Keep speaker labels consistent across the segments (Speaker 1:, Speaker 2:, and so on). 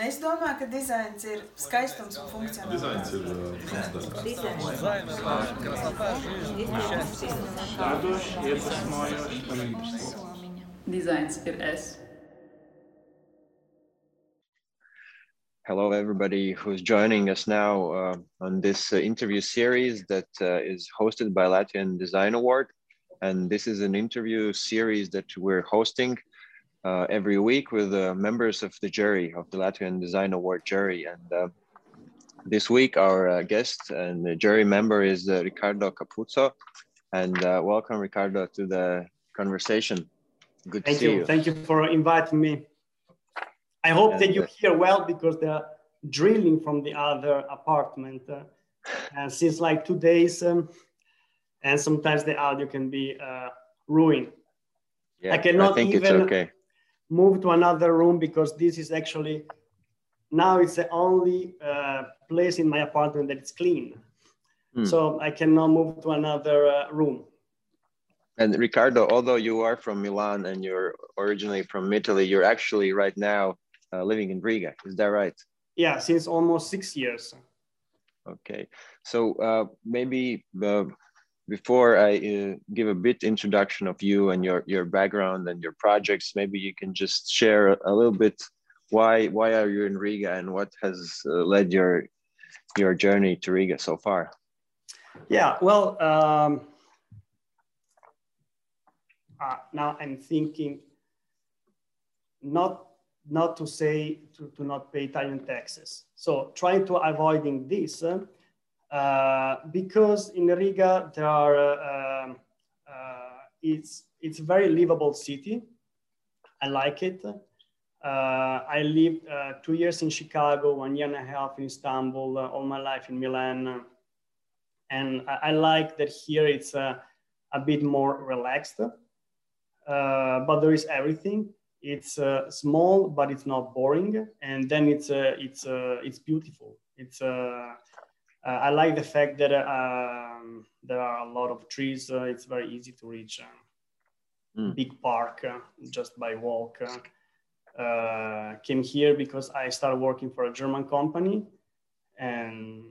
Speaker 1: Es domāju, ka dizains ir skaistums un funkcionalitāte.
Speaker 2: Dizains ir es.
Speaker 3: Hello, everybody who's joining us now uh, on this uh, interview series that uh, is hosted by Latvian Design Award. And this is an interview series that we're hosting uh, every week with uh, members of the jury of the Latvian Design Award jury. And uh, this week, our uh, guest and the jury member is uh, Ricardo Capuzzo. And uh, welcome, Ricardo, to the conversation. Good
Speaker 4: Thank
Speaker 3: to see
Speaker 4: you.
Speaker 3: you.
Speaker 4: Thank you for inviting me. I hope that you
Speaker 3: uh,
Speaker 4: hear well because they're drilling from the other apartment. Uh, and since like two days, um, and sometimes the audio can be uh, ruined.
Speaker 3: Yeah,
Speaker 4: I cannot
Speaker 3: think it's
Speaker 4: even-
Speaker 3: okay.
Speaker 4: Move to another room because this is actually now it's the only uh, place in my apartment that is clean.
Speaker 3: Hmm.
Speaker 4: So I can now move to another uh, room.
Speaker 3: And Ricardo, although you are from Milan and you're originally from Italy, you're actually right now uh, living in Riga. Is that right?
Speaker 4: Yeah, since almost six years.
Speaker 3: Okay. So uh, maybe uh, before I uh, give a bit introduction of you and your your background and your projects, maybe you can just share a, little bit why why are you in Riga and what has uh, led your your journey to Riga so far?
Speaker 4: Yeah, well, um, uh, now I'm thinking not not to say to, to not pay Italian taxes. So trying to avoiding this uh, because in Riga there are uh, uh, it's it's a very livable city. I like it. Uh, I lived uh, two years in Chicago, one year and a half in Istanbul, uh, all my life in Milan and I, I like that here it's uh, a bit more relaxed. Uh, but there is everything. It's uh, small, but it's not boring, and then it's uh, it's uh, it's beautiful. It's uh, uh, I like the fact that uh, um, there are a lot of trees. Uh, it's very easy to reach. Uh,
Speaker 3: Mm.
Speaker 4: Big park uh, just by walk. Uh, uh, came here because I started working for a German company, and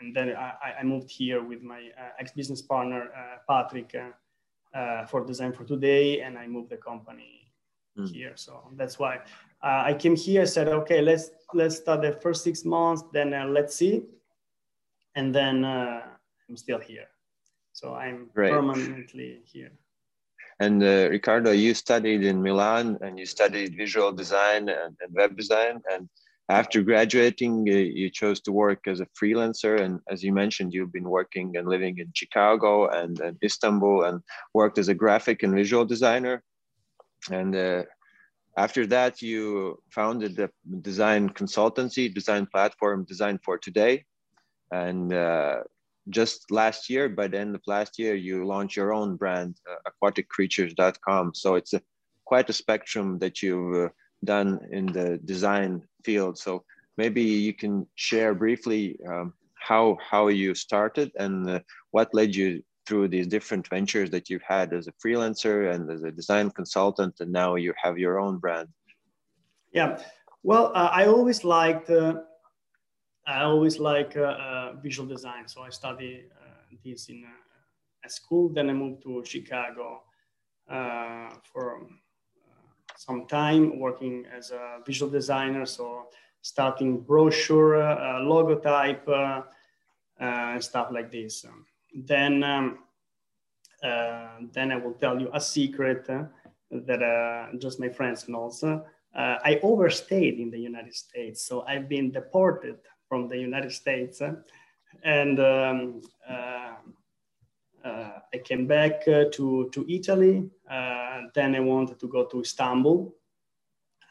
Speaker 4: and then I, I moved here with my uh, ex-business partner uh, Patrick uh, uh, for Design for Today, and I moved the company
Speaker 3: Mm.
Speaker 4: here. So that's why uh, I came here. Said, okay, let's let's start the first six months, then uh, let's see, and then uh, I'm still here. So I'm
Speaker 3: Great.
Speaker 4: permanently here.
Speaker 3: And uh, Ricardo, you studied in Milan and you studied visual design and, and web design. And after graduating, uh, you chose to work as a freelancer. And as you mentioned, you've been working and living in Chicago and, and Istanbul and worked as a graphic and visual designer. And uh, after that, you founded the design consultancy, design platform, Design for Today. And uh, just last year, by the end of last year, you launched your own brand, uh, aquaticcreatures.com. So it's a, quite a spectrum that you've uh, done in the design field. So maybe you can share briefly um, how how you started and uh, what led you through these different ventures that you've had as a freelancer and as a design consultant, and now you have your own brand.
Speaker 4: Yeah. Well, uh, I always liked. I always like uh, uh, visual design, so I study uh, this in at school. Then I moved to Chicago for some time, working as a visual designer. So starting brochure, uh, logotype, uh, uh, stuff like this. Um, then, um, then I will tell you a secret that just my friends knows. I overstayed in the United States, so I've been deported from the United States, and um, uh, uh, I came back uh, to to Italy. Then I wanted to go to Istanbul.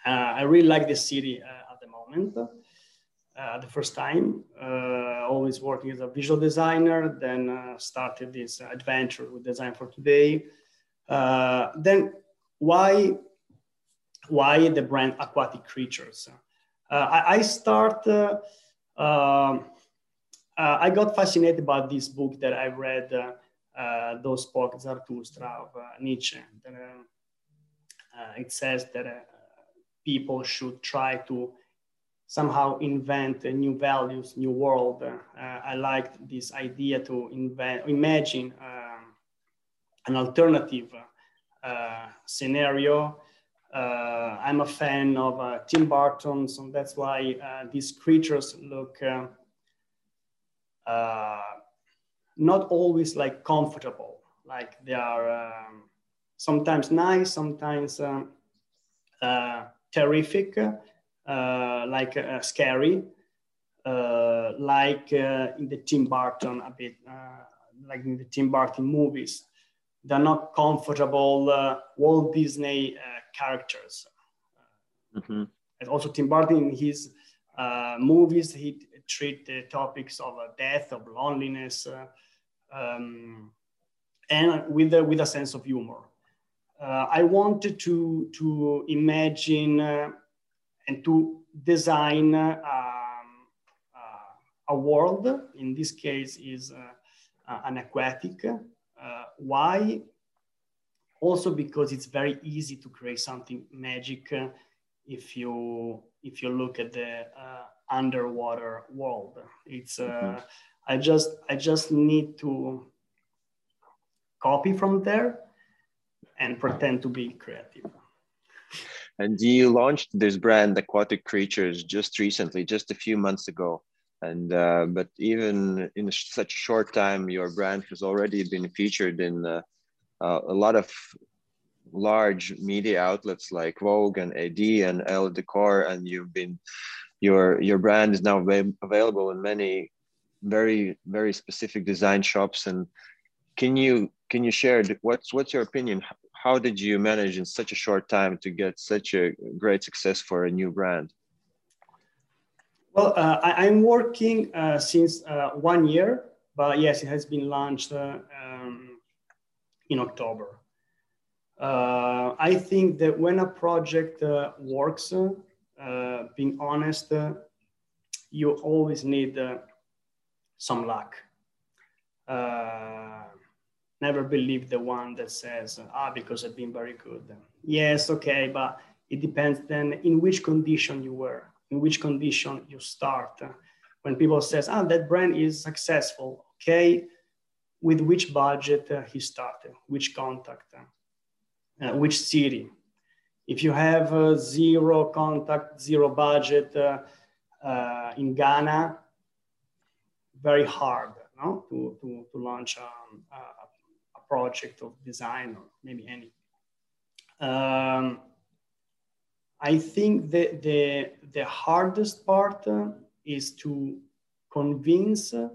Speaker 4: I really like the city at the moment. Uh, the first time, uh, always working as a visual designer, then uh, started this adventure with Design for Today. Then why why the brand Aquatic Creatures? I, I start. Um, uh, I got fascinated by this book that I read, uh, uh, Thus Spoke Zarathustra of uh, Nietzsche. That, uh, it says that people should try to somehow invent new values, new world. I liked this idea to invent, imagine um, an alternative scenario. Uh, I'm a fan of uh, Tim Burton, so that's why uh, these creatures look not always like comfortable, like they are um, sometimes nice, sometimes um, terrific uh, like uh, scary, uh, like in the Tim Burton a bit, like in the Tim Burton movies. They're not comfortable Walt Disney characters. Mm-hmm. And also Tim Burton in his movies, he treat the topics of death, of loneliness, um, and with a, with a sense of humor. Uh, I wanted to to imagine uh, and to design um, uh, a world, in this case is uh, an aquatic. Uh, why? Also because it's very easy to create something magic if you if you look at the underwater world. It's mm-hmm. I just I just need to copy from there and pretend to be creative.
Speaker 3: And you launched this brand, Aquatic Creatures, just recently, just a few months ago. And uh, but even in such a short time, your brand has already been featured in uh, uh, a lot of large media outlets like Vogue and AD and Elle Decor, and you've been your your brand is now available in many very very specific design shops. And can you can you share what's what's your opinion? how did you manage in such a short time to get such a great success for a new brand?
Speaker 4: Well, uh, I, am working uh, since uh, one year, but yes, it has been launched uh, um, in October. Uh, I think that when a project uh, works, being honest, you always need some luck never believe the one that says, ah, because I've been very good. Yes, okay, but it depends then in which condition you were, in which condition you start. When people says, ah, that brand is successful, okay, with which budget uh, he started, which contact, uh, which city. If you have uh, zero contact, zero budget uh, uh, in Ghana, very hard no? to, to, to launch um, a, project of design or maybe any. Um, I think the, the, the hardest part uh, is to convince uh,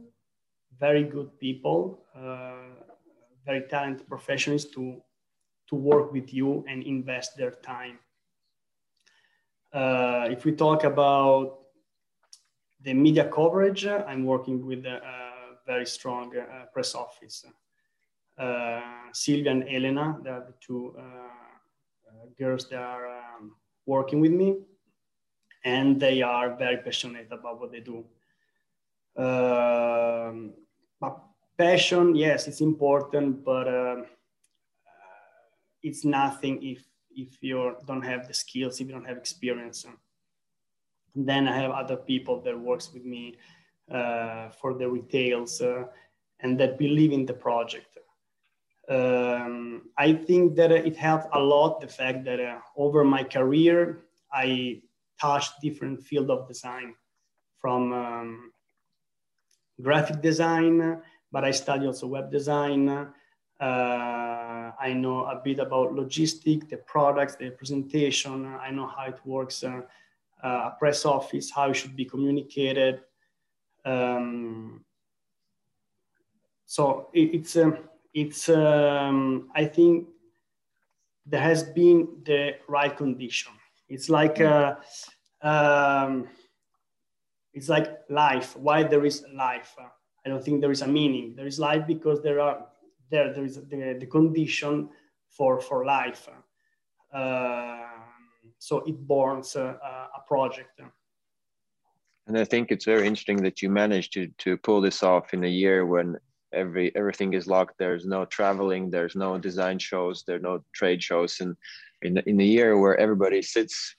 Speaker 4: very good people, uh, very talented professionals to, to work with you and invest their time. Uh, if we talk about the media coverage, I'm working with a, a very strong uh, press office. Uh, Sylvia and Elena, they are the two uh, uh, girls that are um, working with me, and they are very passionate about what they do. Um, but passion, yes, it's important, but uh, it's nothing if if you don't have the skills, if you don't have experience. And then I have other people that works with me uh, for the retails uh, and that believe in the project um, I think that it helped a lot the fact that uh, over my career I touched different field of design from um, graphic design, but I study also web design. Uh, I know a bit about logistic, the products, the presentation. I know how it works, uh, uh, a press office, how it should be communicated. Um, so it, it's um, it's um, I think there has been the right condition. It's like uh, um, it's like life. Why there is life? I don't think there is a meaning. There is life because there are there there is the, the condition for for life. Uh, so it borns uh, a project.
Speaker 3: And I think it's very interesting that you managed to to pull this off in a year when every everything is locked there's no traveling there's no design shows there are no trade shows and in, in a year where everybody sits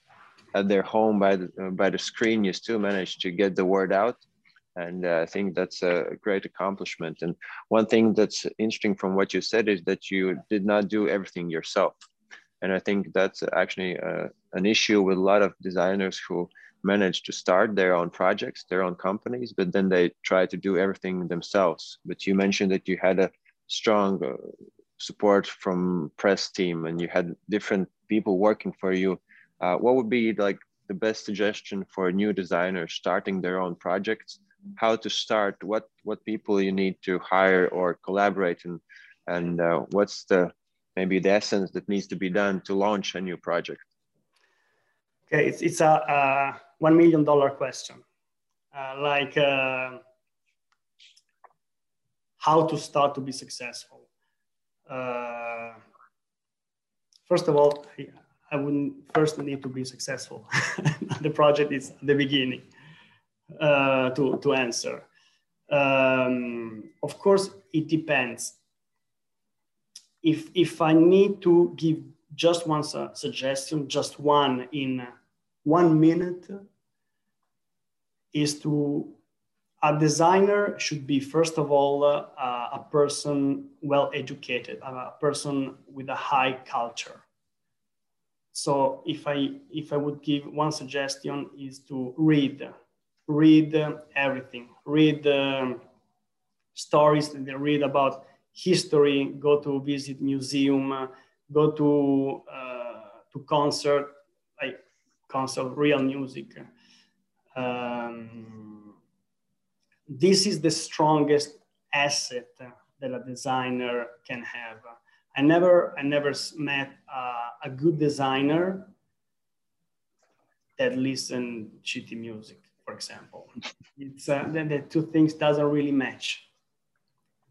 Speaker 3: at their home by the, by the screen, you still manage to get the word out. And uh, I think that's a great accomplishment. And one thing that's interesting from what you said is that you did not do everything yourself. And I think that's actually uh, an issue with a lot of designers who manage to start their own projects, their own companies, but then they try to do everything themselves. But you mentioned that you had a strong uh, support from press team and you had different people working for you. Uh, what would be like the best suggestion for new designer starting their own projects? How to start? What what people you need to hire or collaborate and and uh, what's the maybe the essence that needs to be done to launch a new project?
Speaker 4: Okay, it's, it's a, a $1 million question. Uh, like uh, how to start to be successful. Uh, first of all, I wouldn't first need to be successful. the project is the beginning uh, to, to answer. Um, of course, it depends if if I need to give just one su suggestion, just one in one minute, is to a designer should be first of all uh, a person well educated, a person with a high culture. So if I if I would give one suggestion is to read, read everything, read um, stories that they read about history, go to visit museum, go to uh, to concert, like concert, real music. Um, this is the strongest asset that a designer can have. I never, I never met uh, a good designer that listen shitty music, for example. It's uh, the, the two things doesn't really match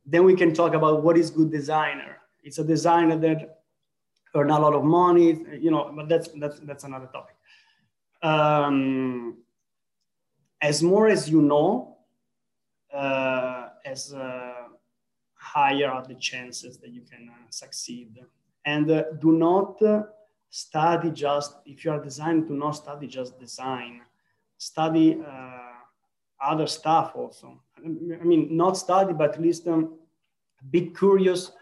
Speaker 4: then we can talk about what is good designer. It's a designer that earn a lot of money, you know, but that's that's that's another topic. Um, as more as you know, uh, as uh, higher are the chances that you can uh, succeed. And uh, do not study just if you are designing. Do not study just design. Study uh, other stuff also. I mean, not study, but at least um, be curious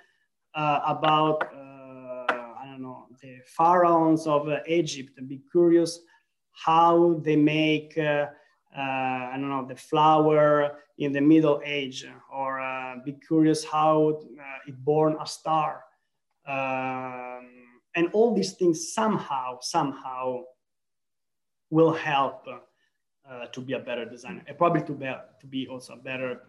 Speaker 4: uh, about, uh, I don't know, the pharaohs of uh, Egypt, be curious how they make, uh, uh, I don't know, the flower in the Middle Age, or uh, be curious how it born a star. Um, and all these things somehow, somehow will help uh, to be a better designer and probably to be, to be also a better,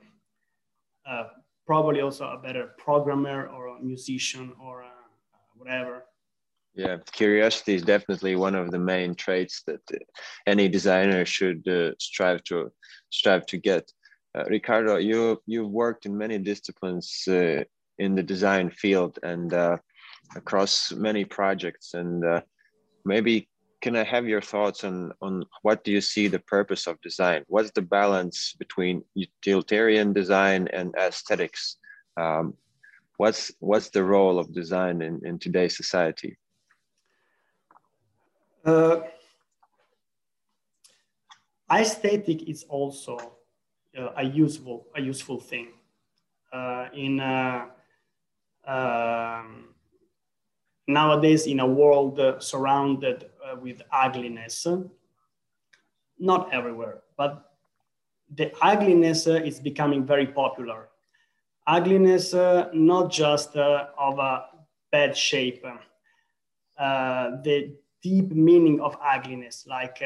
Speaker 4: uh, probably also a better programmer or a musician or whatever.
Speaker 3: Yeah, curiosity is definitely one of the main traits that uh, any designer should uh, strive to strive to get. Uh, Ricardo, you you've worked in many disciplines uh, in the design field and across many projects, and maybe can I have your thoughts on, on what do you see the purpose of design? What's the balance between utilitarian design and aesthetics? Um, what's, what's the role of design in, in today's society? Uh,
Speaker 4: aesthetic is also uh, a useful a useful thing uh, in uh, um, nowadays in a world uh, surrounded uh, with ugliness, not everywhere, but the ugliness is becoming very popular. Ugliness, not just of a bad shape, the deep meaning of ugliness, like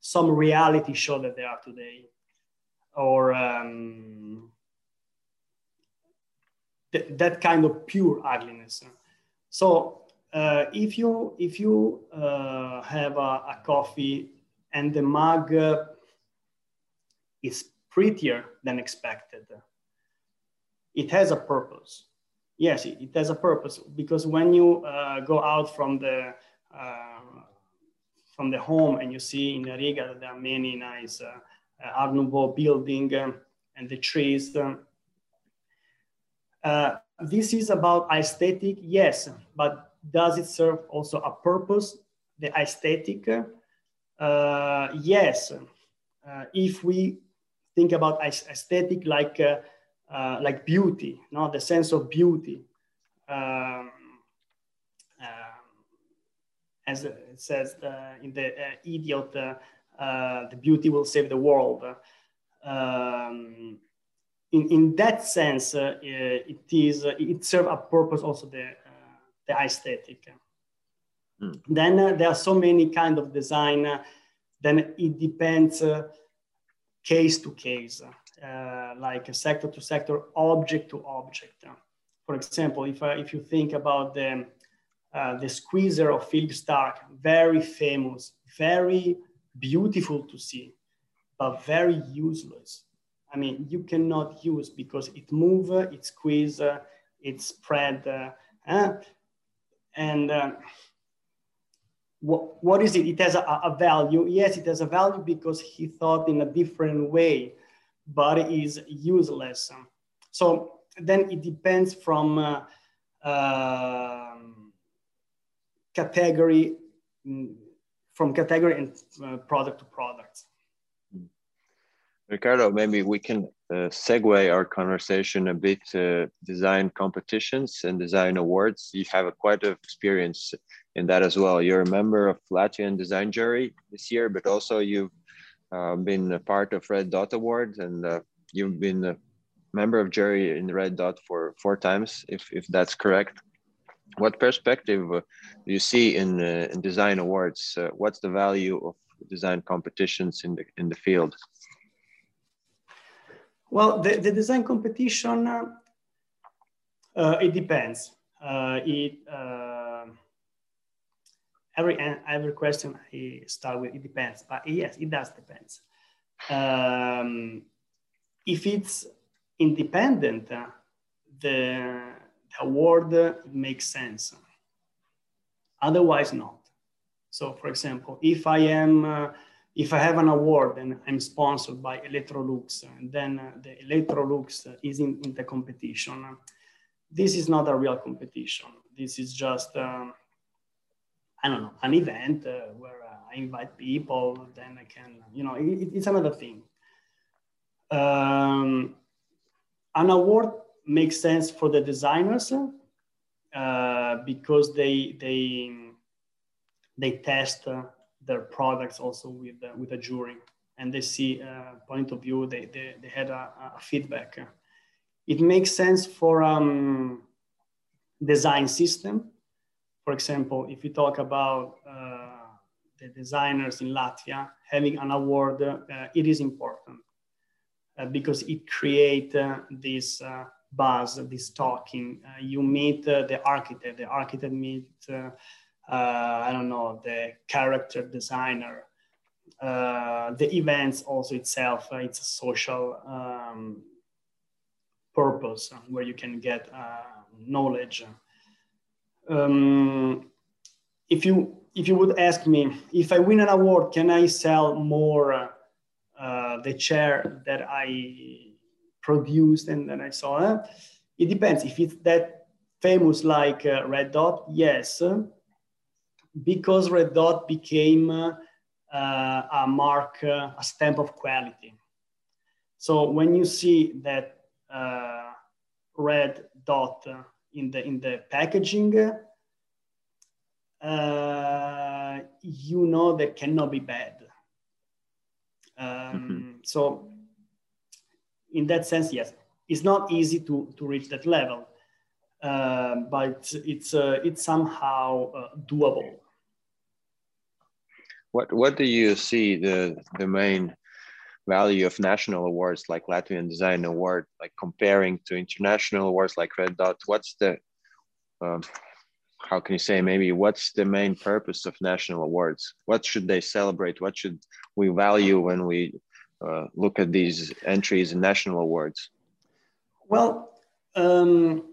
Speaker 4: some reality show that they are today, or um, th that kind of pure ugliness. So uh, if you if you uh, have a, a, coffee and the mug uh, is prettier than expected, it has a purpose. Yes, it, it has a purpose because when you uh, go out from the uh, from the home and you see in Riga that there are many nice uh, Art Nouveau building um, and the trees. Um, this is about aesthetic, yes, but does it serve also a purpose, the aesthetic? uh, yes, uh, if we think about aesthetic like uh, uh, like beauty, no, the sense of beauty. Um, uh, as it says in the idiot, the beauty will save the world. Um, in, in that sense, it is it serves a purpose also the the aesthetic. Mm. Then uh, there are so many kind of design. Uh, then it depends uh, case to case, uh, like sector to sector, object to object. For example, if, if you think about the, uh, the squeezer of Philippe Starck, very famous, very beautiful to see, but very useless. I mean, you cannot use because it move, it squeeze, it spread, uh, and uh, what, what is it? It has a, a, value. Yes, it has a value because he thought in a different way, but it is useless. So then it depends from uh, uh, category, from category and uh, product to product.
Speaker 3: Ricardo, maybe we can uh, segue our conversation a bit to design competitions and design awards. You have a quite of experience in that as well. You're a member of Latvian Design Jury this year, but also you've uh, been a part of Red Dot Award and uh, you've been a member of jury in Red Dot for four times, if, if that's correct. What perspective do you see in, uh, in design awards? Uh, what's the value of design competitions in the, in the field?
Speaker 4: Well, the, the design competition, uh, it depends. It every every question I start with it depends, but yes, it does depends. Um, if it's independent, uh, the award makes sense. Otherwise, not. So, for example, if I am uh, if I have an award and I'm sponsored by Electrolux, and then uh, the Electrolux is in, in, the competition, this is not a real competition. This is just, um, I don't know, an event uh, where uh, I invite people, then I can, you know, it, it's another thing. Um, an award makes sense for the designers uh, because they, they, they test uh, their products also with uh, with a jury and they see a point of view they, they, they had a, a feedback. It makes sense for um, design system. For example if you talk about uh, the designers in latvia having an award uh, it is important uh, because it creates uh, this uh, buzz this talking. You meet the architect. The architect meet uh, I don't know, the character designer, uh, the events also itself, uh, it's a social um, purpose where you can get knowledge. Um, if you if you would ask me if I win an award, can I sell more uh, the chair that I produced and then I saw? It depends. If it's that famous like uh, Red Dot, yes because red dot became uh, a mark, uh, a stamp of quality. So when you see that uh, red dot in the in the packaging, uh, you know that cannot be bad. Um, mm-hmm. So, in that sense, yes, it's not easy to, to reach that level, uh, but it's uh, it's somehow doable
Speaker 3: what what do you see the the main value of national awards like Latvian Design Award, like comparing to international awards like Red Dot? What's the um, how can you say maybe what's the main purpose of national awards? What should they celebrate? What should we value when we uh, look at these entries in national awards?
Speaker 4: Well, um,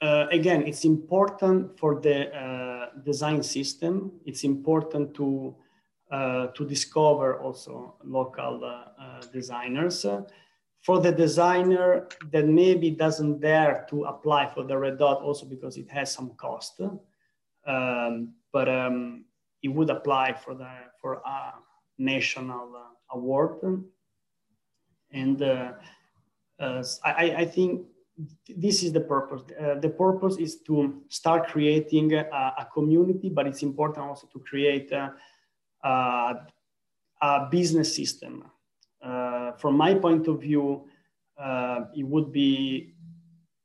Speaker 4: uh, again, it's important for the uh, design system. It's important to uh, to discover also local uh, designers. for the designer that maybe doesn't dare to apply for the red dot, also because it has some cost. Um, but um, he would apply for the for national uh, award. And uh, uh, I, I think this is the purpose. The purpose is to start creating a, a, community, but it's important also to create a, a, a business system. From my point of view, it would be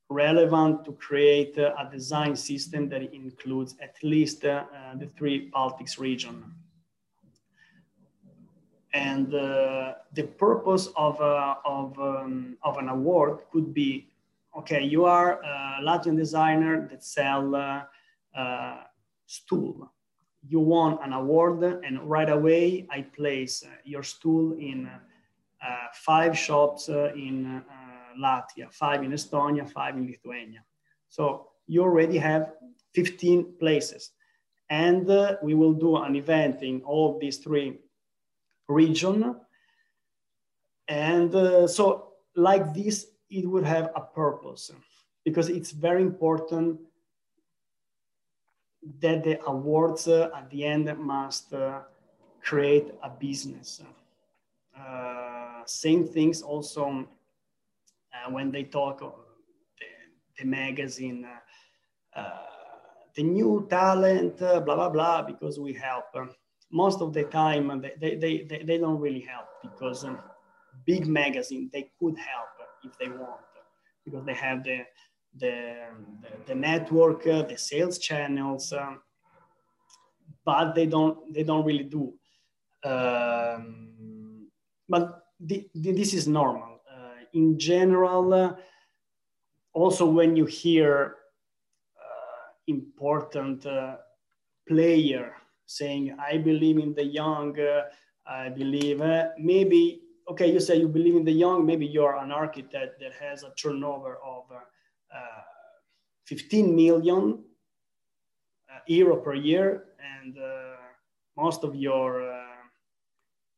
Speaker 4: relevant to create a design system that includes at least uh, the three Baltics region. And uh, the purpose of, uh, of, um, of an award could be, okay, you are a Latvian designer that sell uh, stool. You won an award and right away I place your stool in five shops in Latvia, five in Estonia, five in Lithuania. So you already have 15 places. And uh, we will do an event in all these three region. And uh, so like this, it would have a purpose because it's very important that the awards uh, at the end must uh, create a business. Uh, same things also uh, when they talk of the, the magazine, uh, the new talent, blah, blah, blah, because we help. Most of the time, they, they, they, they don't really help because um, big magazine, they could help if they want, because they have the, the, the, the network, uh, the sales channels, um, but they don't, they don't really do. Um, but the, the, this is normal in general, uh, also when you hear uh, important uh, player saying, I believe in the young, I believe, maybe, okay, you say you believe in the young, maybe you're an architect that has a turnover of 15 million euro per year and most of your uh,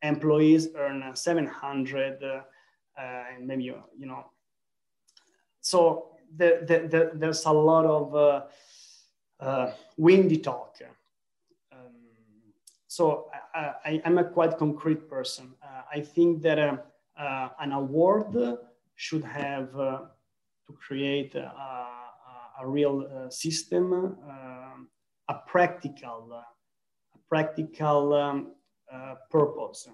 Speaker 4: employees earn 700 uh, uh, and maybe you, you know. So the, the, the, there's a lot of uh, uh, windy talk so I, am a quite concrete person. I think that an award should have to create a, a, a real uh, system, uh, a practical, uh, a practical um, purpose.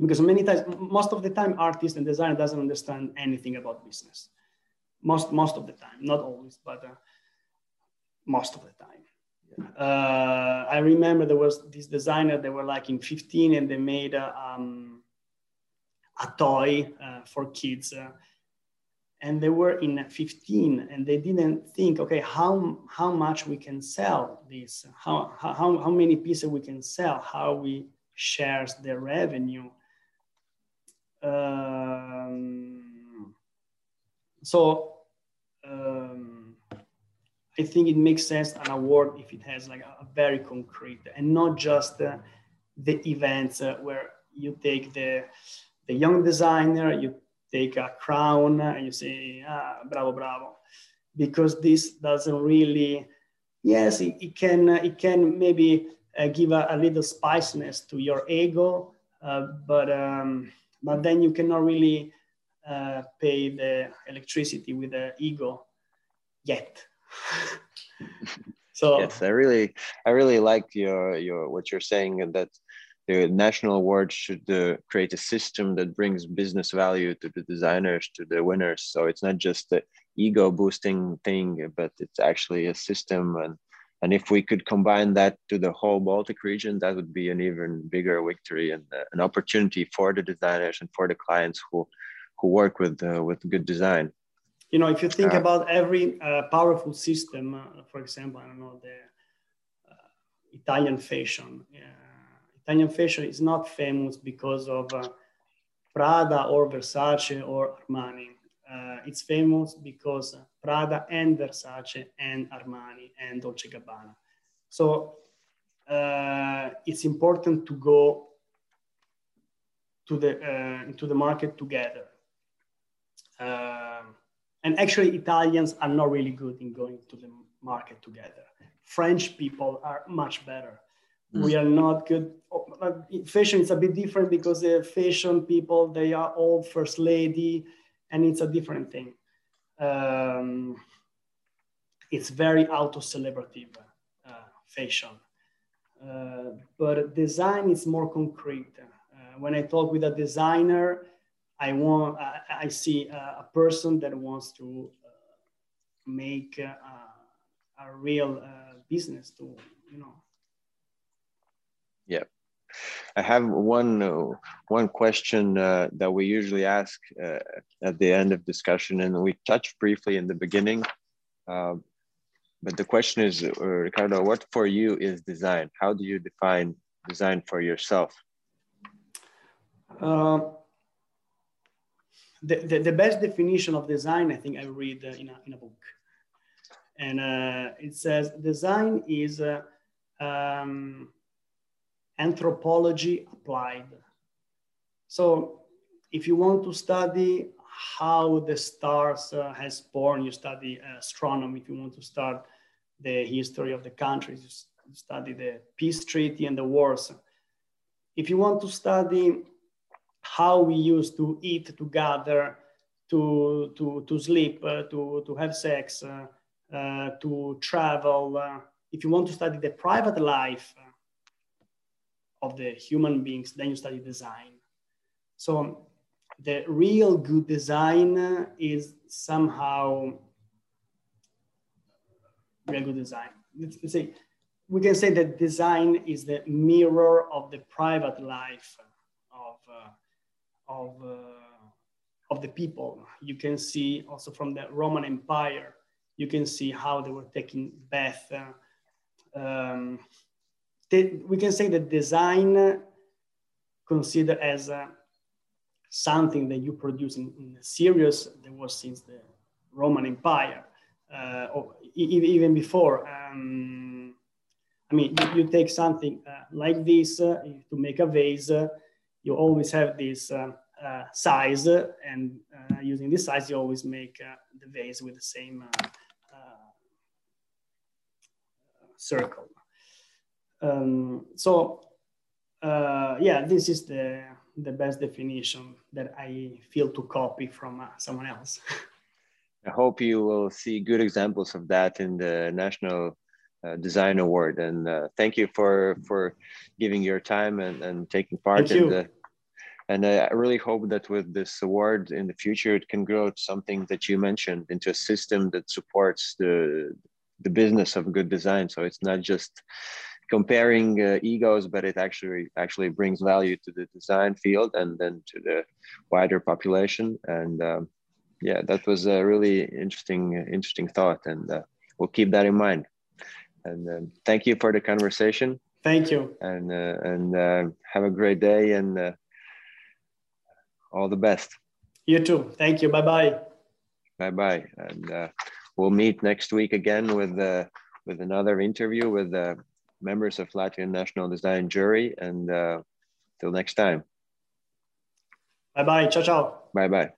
Speaker 4: Because many times most of the time artist and designer doesn't understand anything about business. Most most of the time not always but uh, most of the time uh, i remember there was this designer they were like in 15 and they made a, um, a toy uh, for kids uh, and they were in 15 and they didn't think okay how how much we can sell this how how, how many pieces we can sell how we shares the revenue. Um, so I think it makes sense an award if it has like a, a very concrete and not just uh, the events uh, where you take the the young designer, you take a crown and you say ah, bravo bravo, because this doesn't really yes it, it can it can maybe uh, give a, a, little spiciness to your ego, uh, but um, but then you cannot really uh, pay the electricity with the ego yet.
Speaker 3: so yes, I really I really like your your what you're saying and that the national award should uh, create a system that brings business value to the designers to the winners so it's not just the ego boosting thing but it's actually a system and and if we could combine that to the whole Baltic region, that would be an even bigger victory and uh, an opportunity for the designers and for the clients who, who work with, uh, with good design.
Speaker 4: You know, if you think uh, about every uh, powerful system, uh, for example, I don't know, the uh, Italian fashion. Italian fashion is not famous because of Prada or Versace or Armani uh, it's famous because Prada and Versace and Armani and Dolce Gabbana. So uh, it's important to go to the uh, into the market together. And actually, Italians are not really good in going to the market together. French people are much better. Mm. We are not good. Fashion is a bit different because the fashion people they are all first lady, and it's a different thing. Um, it's very auto celebrative uh, fashion, uh, but design is more concrete. Uh, when I talk with a designer, I want I, I see a, a, person that wants to uh, make a, a real uh, business to you know.
Speaker 3: Yeah. I have one uh, one question uh, that we usually ask uh, at the end of discussion and we touched briefly in the beginning uh, but the question is uh, ricardo what for you is design? How do you define design for yourself
Speaker 4: the, the, the, best definition of design i think i read in, a, in a book and uh, it says design is uh, um, anthropology applied. So if you want to study how the stars uh, has born, you study astronomy. If you want to start the history of the countries, you study the peace treaty and the wars. If you want to study how we used to eat together, to, to, to sleep, uh, to, to have sex, uh, uh, to travel, uh, if you want to study the private life of the human beings, then you study design. So the real good design is somehow real good design. Let's, let's say we can say that design is the mirror of the private life of uh, of uh, of the people. You can see also from the Roman Empire you can see how they were taking bath. Uh, um, we can say that design considered as uh, something that you produce in, in series that was since the Roman Empire, uh, or even before. Um, I mean, you, you take something uh, like this uh, to make a vase, uh, you always have this uh, uh, size, and using this size, you always make the vase with the same circle. Um, so uh, yeah, this is the, the best definition that I feel to copy from uh, someone else.
Speaker 3: I hope you will see good examples of that in the National uh, Design Award. And uh, thank you for for giving your time and, and taking part
Speaker 4: thank
Speaker 3: in you. the. And I really hope that with this award in the future, it can grow to something that you mentioned into a system that supports the the business of good design. So it's not just comparing uh, egos, but it actually actually brings value to the design field and then to the wider population. And um, yeah, that was a really interesting interesting thought, and uh, we'll keep that in mind. And um, thank you for the conversation.
Speaker 4: Thank you.
Speaker 3: And uh, and uh, have a great day and uh, all the best.
Speaker 4: You too. Thank you. Bye bye.
Speaker 3: Bye bye. And uh, we'll meet next week again with uh, with another interview with uh, members of Latvian National Design Jury. And uh, till next time.
Speaker 4: Bye bye. Ciao, ciao.
Speaker 3: Bye bye.